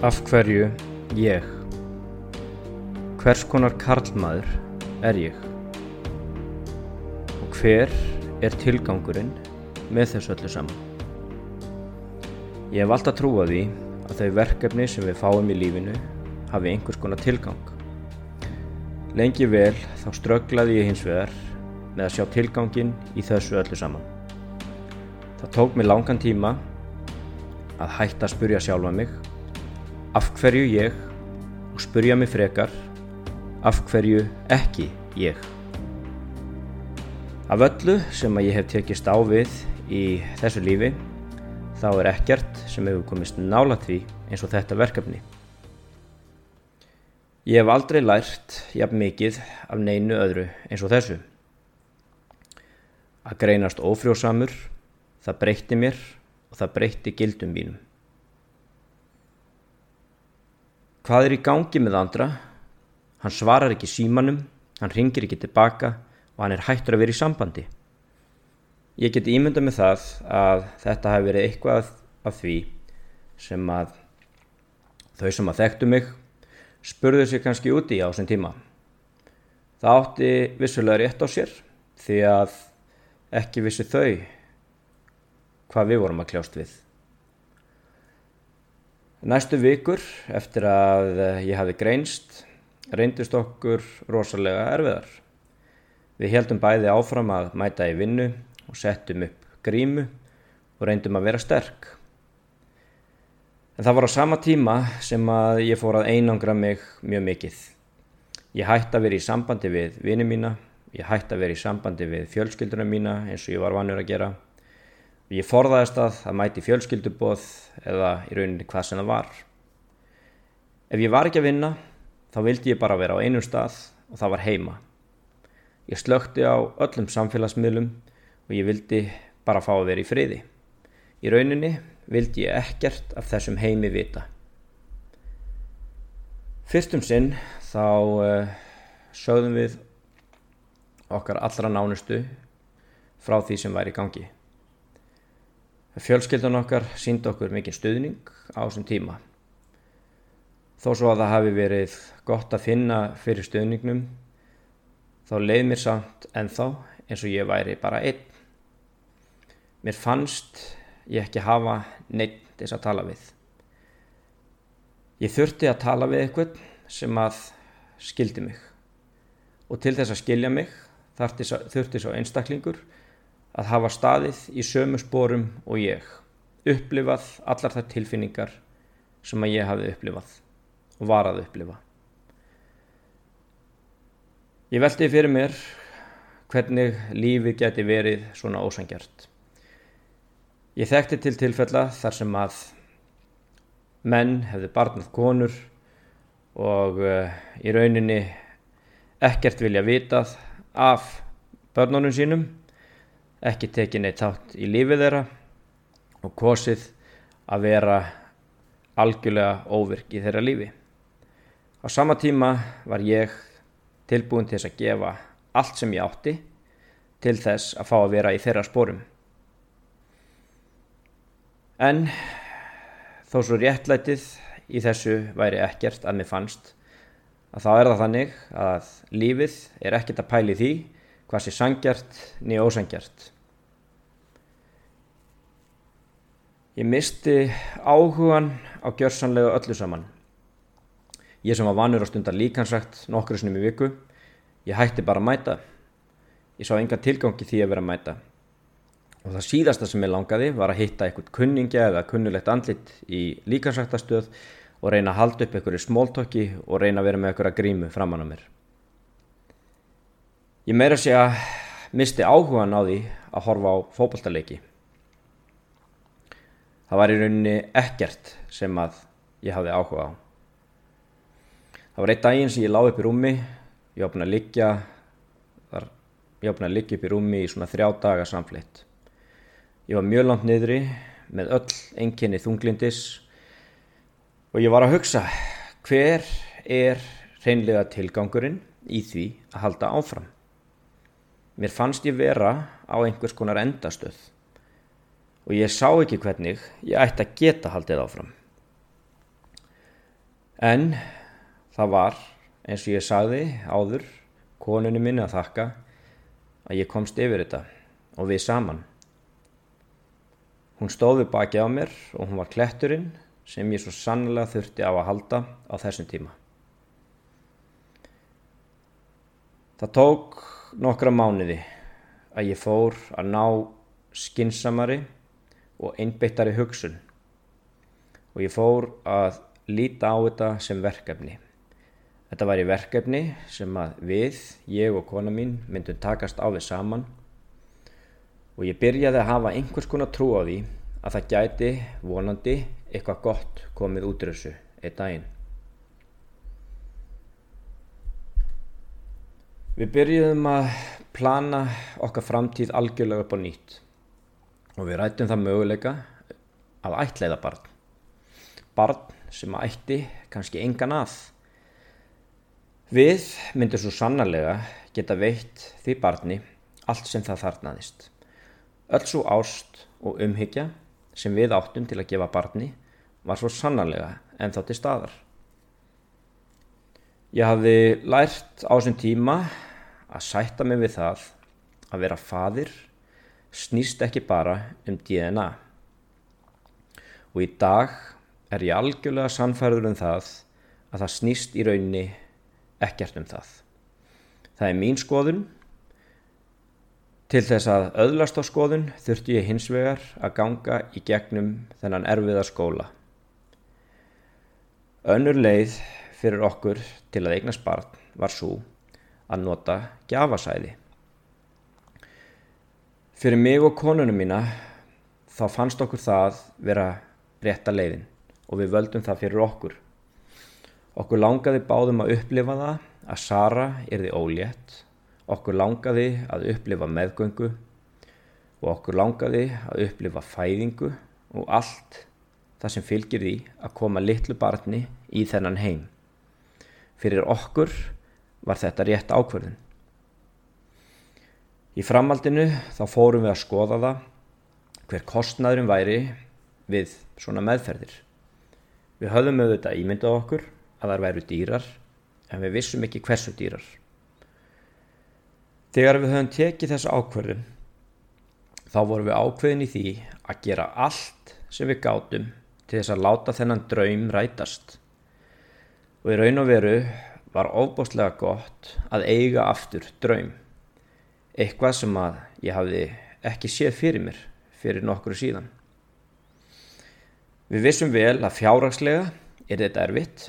Af hverju ég? Hvers konar karlmaður er ég? Og hver er tilgangurinn með þessu öllu saman? Ég hef alltaf trúað því að þau verkefni sem við fáum í lífinu hafi einhvers konar tilgang. Lengi vel þá strögglaði ég hins vegar með að sjá tilgangin í þessu öllu saman. Það tók mig langan tíma að hætta að spurja sjálfa mig af hverju ég og spurja mig frekar af hverju ekki ég. Af öllu sem að ég hef tekist á við í þessu lífi þá er ekkert sem hefur komist nála því eins og þetta verkefni. Ég hef aldrei lært jafn mikið af neinu öðru eins og þessu. Að greinast ófrjósamur, það breytti mér og það breytti gildum mínum. Hvað er í gangi með andra? Hann svarar ekki símanum, hann ringir ekki tilbaka og hann er hættur að vera í sambandi. Ég get ímynda með það að þetta hefur verið eitthvað af því sem að þau sem að þekktu mig spurðu sér kannski úti á þessum tíma. Það átti vissulega rétt á sér því að ekki vissi þau hvað við vorum að kljást við. Næstu vikur eftir að ég hafi greinst reyndist okkur rosalega erfiðar. Við heldum bæði áfram að mæta í vinnu og settum upp grímu og reyndum að vera sterk. En það var á sama tíma sem að ég fór að einangra mig mjög mikið. Ég hætti að vera í sambandi við vini mína, ég hætti að vera í sambandi við fjölskylduna mína eins og ég var vanur að gera. Ég forðaðist að að mæti fjölskyldubóð eða í rauninni hvað sem það var. Ef ég var ekki að vinna þá vildi ég bara vera á einum stað og það var heima. Ég slökti á öllum samfélagsmiðlum og ég vildi bara fá að vera í friði. Í rauninni vildi ég ekkert af þessum heimi vita. Fyrstum sinn þá uh, sögðum við okkar allra nánustu frá því sem væri í gangi. Fjölskyldan okkar síndi okkur mikið stuðning á þessum tíma. Þó svo að það hafi verið gott að finna fyrir stuðningnum, þá leið mér samt ennþá eins og ég væri bara einn. Mér fannst ég ekki hafa neitt þess að tala við. Ég þurfti að tala við eitthvað sem að skildi mig. Og til þess að skilja mig þurfti svo einstaklingur að hafa staðið í sömu spórum og ég, upplifað allar þær tilfinningar sem að ég hafi upplifað og var að upplifa. Ég veldi fyrir mér hvernig lífi geti verið svona ósangjart. Ég þekkti til tilfella þar sem að menn hefði barnað konur og uh, í rauninni ekkert vilja vitað af börnunum sínum ekki tekið neitt þátt í lífið þeirra og kosið að vera algjörlega óvirk í þeirra lífi. Á sama tíma var ég tilbúin til þess að gefa allt sem ég átti til þess að fá að vera í þeirra spórum. En þó svo réttlætið í þessu væri ekkert að mér fannst að þá er það þannig að lífið er ekkert að pæli því hvað sé sangjart niður ósangjart. Ég misti áhugan á gjörsanlega öllu saman. Ég sem var vanur á stundar líkansrækt nokkru snum í viku, ég hætti bara að mæta. Ég sá enga tilgangi því að vera að mæta. Og það síðasta sem ég langaði var að hitta eitthvað kunningja eða kunnulegt andlit í líkansræktastöð og reyna að halda upp einhverju smóltokki og reyna að vera með einhverja grímu framann á mér. Ég meira að misti áhugan á því að horfa á fókbaltaleiki. Það var í rauninni ekkert sem að ég hafði áhuga á. Það var eitt daginn sem ég lág upp í rúmi, ég opnaði að liggja, þar, ég opnaði að liggja upp í rúmi í svona þrjá daga samflitt. Ég var mjög langt niðri með öll enginni þunglindis og ég var að hugsa hver er reynlega tilgangurinn í því að halda áfram. Mér fannst ég vera á einhvers konar endastöð og ég sá ekki hvernig ég ætti að geta haldið áfram. En það var, eins og ég sagði áður, konunni minni að þakka að ég komst yfir þetta og við saman. Hún stóði baki á mér og hún var kletturinn sem ég svo sannlega þurfti á að halda á þessum tíma. Það tók nokkra mánuði að ég fór að ná skinsamari og einbeittari hugsun og ég fór að líta á þetta sem verkefni. Þetta var í verkefni sem að við, ég og kona mín myndum takast á við saman og ég byrjaði að hafa einhvers konar trú á því að það gæti vonandi eitthvað gott komið útrössu einn daginn. Við byrjuðum að plana okkar framtíð algjörlega upp á nýtt og við rættum það möguleika að ætleiða barn. Barn sem ætti kannski engan að. Við myndum svo sannarlega geta veitt því barni allt sem það þarnaðist. Öll svo ást og umhyggja sem við áttum til að gefa barni var svo sannarlega en þá til staðar. Ég hafði lært á þessum tíma að sætta mig við það að vera fadir snýst ekki bara um DNA. Og í dag er ég algjörlega sannfærður um það að það snýst í raunni ekkert um það. Það er mín skoðun. Til þess að öðlast á skoðun þurfti ég hins vegar að ganga í gegnum þennan erfiða skóla. Önnur leið fyrir okkur til að eignast barn var svo að nota gjafasæði. Fyrir mig og konunum mína þá fannst okkur það vera rétta leiðin og við völdum það fyrir okkur. Okkur langaði báðum að upplifa það að Sara erði ólétt, okkur langaði að upplifa meðgöngu og okkur langaði að upplifa fæðingu og allt það sem fylgir því að koma litlu barni í þennan heim. Fyrir okkur var þetta rétt ákverðin. Í framaldinu þá fórum við að skoða það hver kostnaðurum væri við svona meðferðir. Við höfðum auðvitað ímyndað okkur að þar væru dýrar en við vissum ekki hversu dýrar. Þegar við höfum tekið þessu ákverðum þá vorum við ákveðin í því að gera allt sem við gátum til þess að láta þennan draum rætast. Og í raun og veru var óbúslega gott að eiga aftur draum. Eitthvað sem að ég hafði ekki séð fyrir mér fyrir nokkru síðan. Við vissum vel að fjárhagslega er þetta erfitt.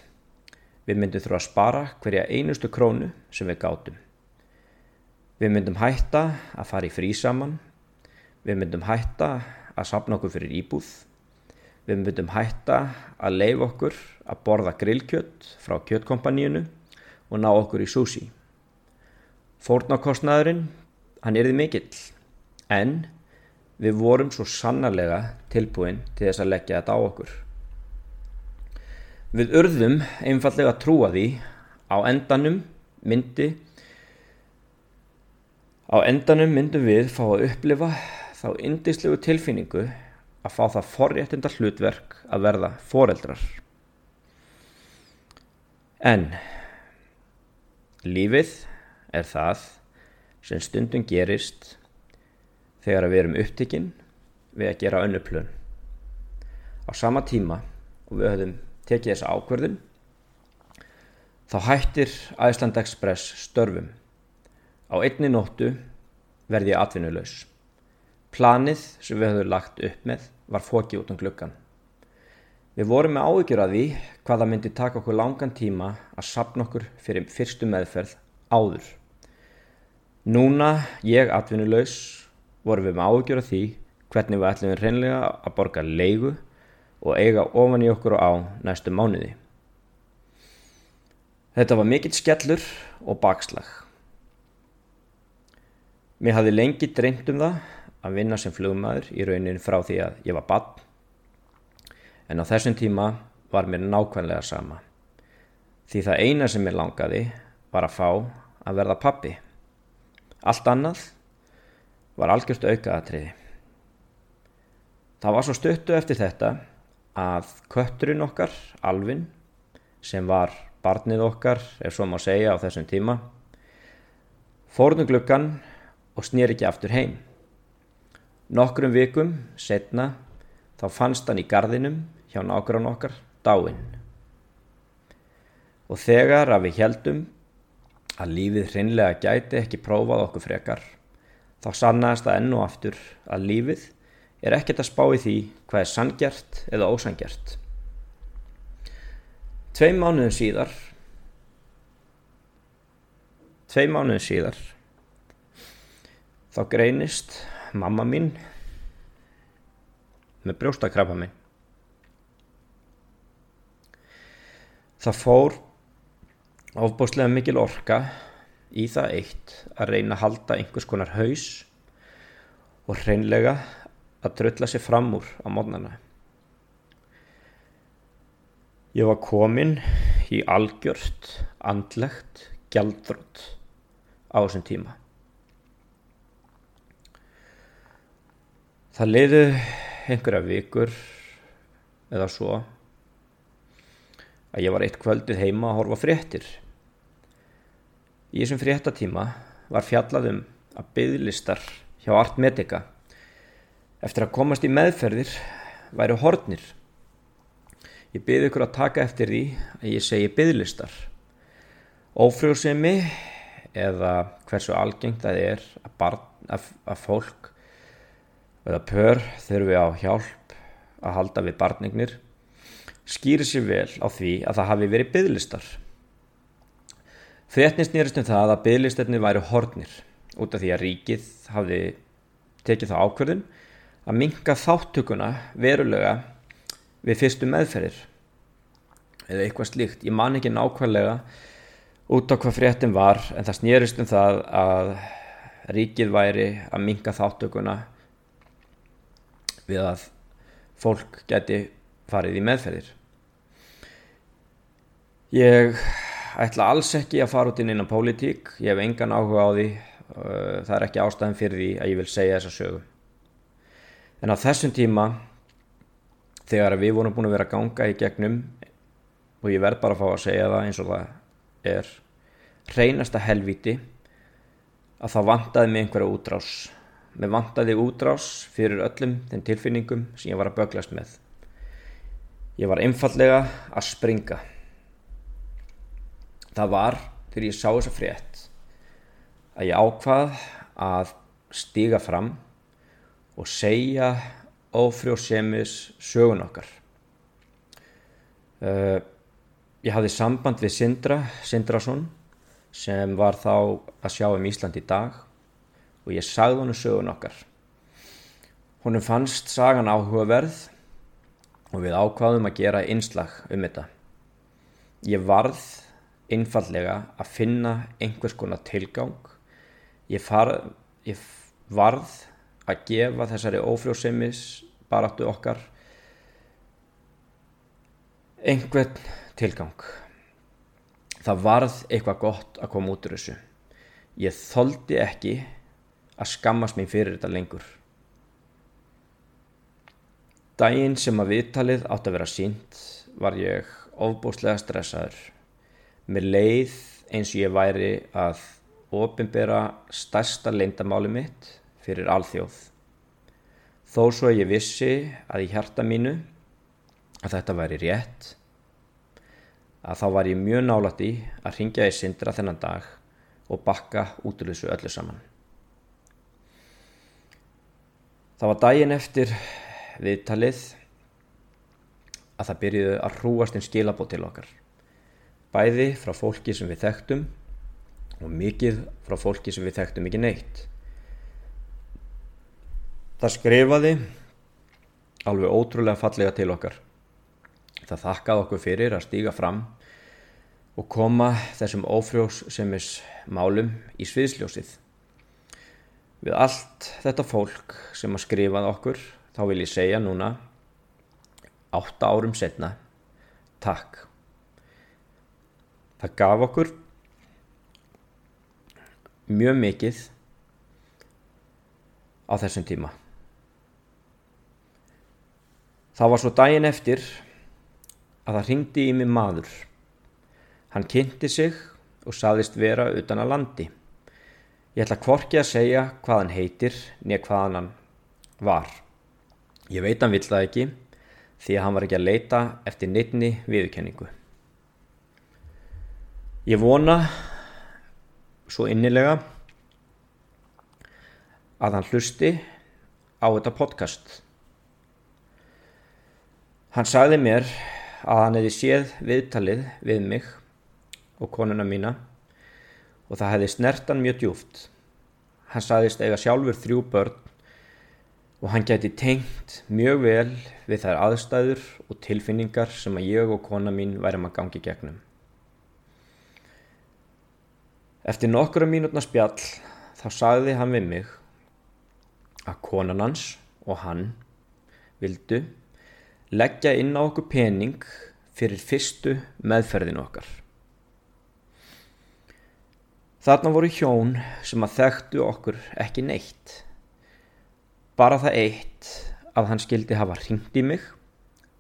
Við myndum þurfa að spara hverja einustu krónu sem við gátum. Við myndum hætta að fara í frí saman. Við myndum hætta að sapna okkur fyrir íbúð. Við myndum hætta að leif okkur að borða grillkjött frá kjöttkompaníunu og ná okkur í sushi. Fórnarkostnaðurinn, hann erði mikill, en við vorum svo sannarlega tilbúin til þess að leggja þetta á okkur. Við urðum einfallega trúa því á endanum myndi á endanum myndum við fá að upplifa þá indislegu tilfinningu að fá það forréttinda hlutverk að verða foreldrar. En lífið er það sem stundum gerist þegar við erum upptikinn við að gera önnu plön. Á sama tíma og við höfum tekið þessa ákverðin þá hættir Æsland Express störfum. Á einni nóttu verði ég atvinnulegs. Planið sem við höfum lagt upp með var fókið út um gluggan. Við vorum með áhyggjur að því hvaða myndi taka okkur langan tíma að sapna okkur fyrir fyrstu meðferð áður. Núna ég atvinnulegs vorum við með áhugjur af því hvernig við ætlum við reynlega að borga leigu og eiga ofan í okkur á næstu mánuði. Þetta var mikill skellur og bakslag. Mér hafði lengi dreymt um það að vinna sem flugmaður í raunin frá því að ég var bann en á þessum tíma var mér nákvæmlega sama. Því það eina sem ég langaði var að fá að verða pappi. Allt annað var algjört aukaðatriði. Það var svo stuttu eftir þetta að kötturinn okkar, Alvin, sem var barnið okkar, ef svo má segja á þessum tíma, fórnum gluggan og snýr ekki aftur heim. Nokkrum vikum setna þá fannst hann í gardinum hjá nákvæmlega okkar dáinn. Og þegar að við heldum að lífið hreinlega gæti ekki prófað okkur frekar, þá sannaðist það enn og aftur að lífið er ekkert að spá í því hvað er sangjart eða ósangjart. Tvei mánuðin síðar, tvei mánuðin síðar, þá greinist mamma mín með brjóstakrabba minn. Það fór ofbúslega mikil orka í það eitt að reyna að halda einhvers konar haus og hreinlega að drölla sér fram úr á mótnana. Ég var komin í algjört, andlegt, gjaldrótt á þessum tíma. Það leiði einhverja vikur eða svo að ég var eitt kvöldið heima að horfa fréttir. Í þessum fréttatíma var fjallað um að bygglistar hjá Art Medica eftir að komast í meðferðir væri hortnir. Ég byrði ykkur að taka eftir því að ég segi bygglistar. Ófrjóðsemi eða hversu algengt það er að, barn, að, að fólk eða pör þurfi á hjálp að halda við barnignir skýrir sér vel á því að það hafi verið bygglistar. Fréttin snýrist um það að bygglistarnir væri hornir út af því að ríkið hafi tekið það ákverðin að minka þáttökuna verulega við fyrstu meðferðir eða eitthvað slíkt. Ég man ekki nákvæmlega út á hvað fréttin var en það snýrist um það að ríkið væri að minka þáttökuna við að fólk geti farið í meðferðir. Ég ætla alls ekki að fara út inn inn á pólitík, ég hef engan áhuga á því, það er ekki ástæðan fyrir því að ég vil segja þessa sögu. En á þessum tíma, þegar við vorum búin að vera að ganga í gegnum, og ég verð bara að fá að segja það eins og það er, reynasta helviti að það vantaði mig einhverja útrás. Mér vantaði útrás fyrir öllum þeim tilfinningum sem ég var að böglast með. Ég var einfallega að springa. Það var þegar ég sá þessa frétt að ég ákvað að stiga fram og segja ófrjóðsemis sögun okkar. Uh, ég hafði samband við Sindra, Sindrason sem var þá að sjá um Ísland í dag og ég sagði honu sögun okkar. Honum fannst sagan áhugaverð og við ákvaðum að gera einslag um þetta. Ég varð einfallega að finna einhvers konar tilgang. Ég, far, ég varð að gefa þessari ófrjóðseimis baráttu okkar einhvern tilgang. Það varð eitthvað gott að koma út úr þessu. Ég þoldi ekki að skammast mér fyrir þetta lengur daginn sem að viðtalið átt að vera sínt var ég ofbúslega stressaður Mér leið eins og ég væri að ofinbera stærsta leindamáli mitt fyrir alþjóð. Þó svo ég vissi að í hjarta mínu að þetta væri rétt, að þá var ég mjög nálat í að ringja í syndra þennan dag og bakka út úr þessu öllu saman. Það var daginn eftir viðtalið að það byrjuði að hrúast inn skilabót til okkar bæði frá fólki sem við þekktum og mikið frá fólki sem við þekktum ekki neitt. Það skrifaði alveg ótrúlega fallega til okkar. Það þakkaði okkur fyrir að stíga fram og koma þessum ófrjóðsemis málum í sviðsljósið. Við allt þetta fólk sem að skrifaði okkur þá vil ég segja núna, átta árum setna, takk. Það gaf okkur mjög mikið á þessum tíma. Það var svo daginn eftir að það ringdi í mig maður Hann kynnti sig og saðist vera utan að landi. Ég ætla hvorki að segja hvað hann heitir nýja hvað hann var. Ég veit hann vill það ekki því að hann var ekki að leita eftir neittni viðkenningu. Ég vona svo innilega að hann hlusti á þetta podcast. Hann sagði mér að hann hefði séð viðtalið við mig og konuna mína og það hefði snertan mjög djúft. Hann sagðist eiga sjálfur þrjú börn og hann gæti tengt mjög vel við þær aðstæður og tilfinningar sem að ég og kona mín værim að gangi gegnum. Eftir nokkura mínútna spjall þá sagði hann við mig að konan hans og hann vildu leggja inn á okkur pening fyrir fyrstu meðferðin okkar. Þarna voru hjón sem að þekktu okkur ekki neitt. Bara það eitt að hann skildi hafa ringt í mig,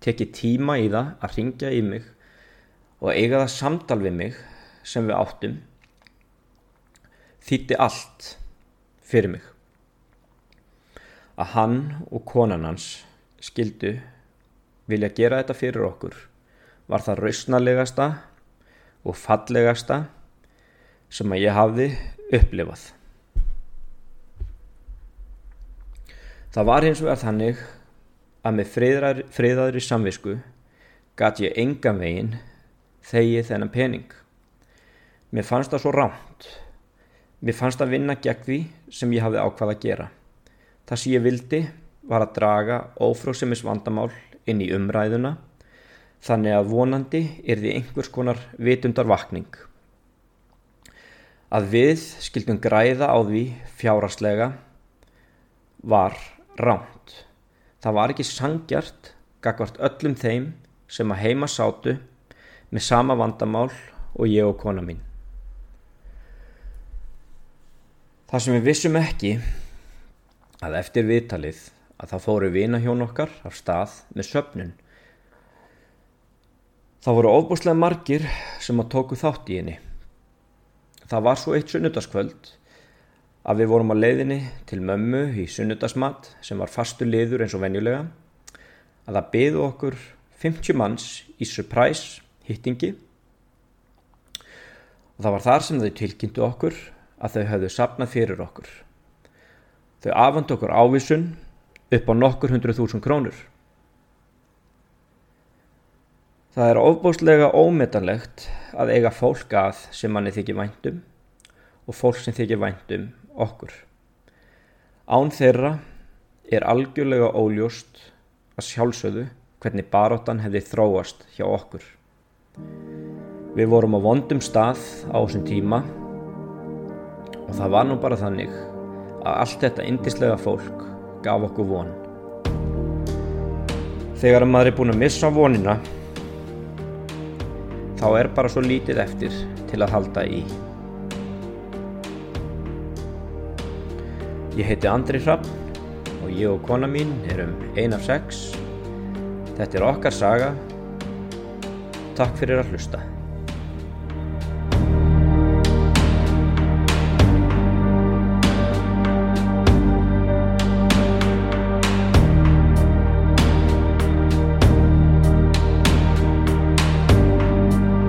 tekið tíma í það að ringja í mig og eiga það samtal við mig sem við áttum, þýtti allt fyrir mig. Að hann og konan hans skildu vilja gera þetta fyrir okkur var það rausnalegasta og fallegasta sem að ég hafði upplifað. Það var hins vegar þannig að með friðrar, friðaðri samvisku gæti ég engan veginn þegið þennan pening. Mér fannst það svo ránt. Mér fannst að vinna gegn því sem ég hafði ákvað að gera. Það sem ég vildi var að draga ófróðsemis vandamál inn í umræðuna þannig að vonandi er því einhvers konar vitundar vakning að við skildum græða á því fjáraslega var ránt. Það var ekki sangjart gagvart öllum þeim sem að heima sátu með sama vandamál og ég og kona mín. Það sem við vissum ekki að eftir viðtalið að það fóru vina hjón okkar af stað með söpnun. Það voru óbúslega margir sem að tóku þátt í henni það var svo eitt sunnudaskvöld að við vorum á leiðinni til mömmu í sunnudasmat sem var fastu liður eins og venjulega að það byðu okkur 50 manns í surprise hittingi og það var þar sem þau tilkynntu okkur að þau höfðu sapnað fyrir okkur. Þau afhandi okkur ávísun upp á nokkur hundru þúsund krónur. Það er ofbóstlega ómetanlegt að eiga fólk að sem manni þykir væntum og fólk sem þykir væntum okkur. Án þeirra er algjörlega óljóst að sjálfsögðu hvernig baróttan hefði þróast hjá okkur. Við vorum á vondum stað á þessum tíma og það var nú bara þannig að allt þetta indislega fólk gaf okkur von. Þegar maður er búin að missa vonina þá er bara svo lítið eftir til að halda í. Ég heiti Andri Hrapp og ég og kona mín erum ein af sex. Þetta er okkar saga. Takk fyrir að hlusta.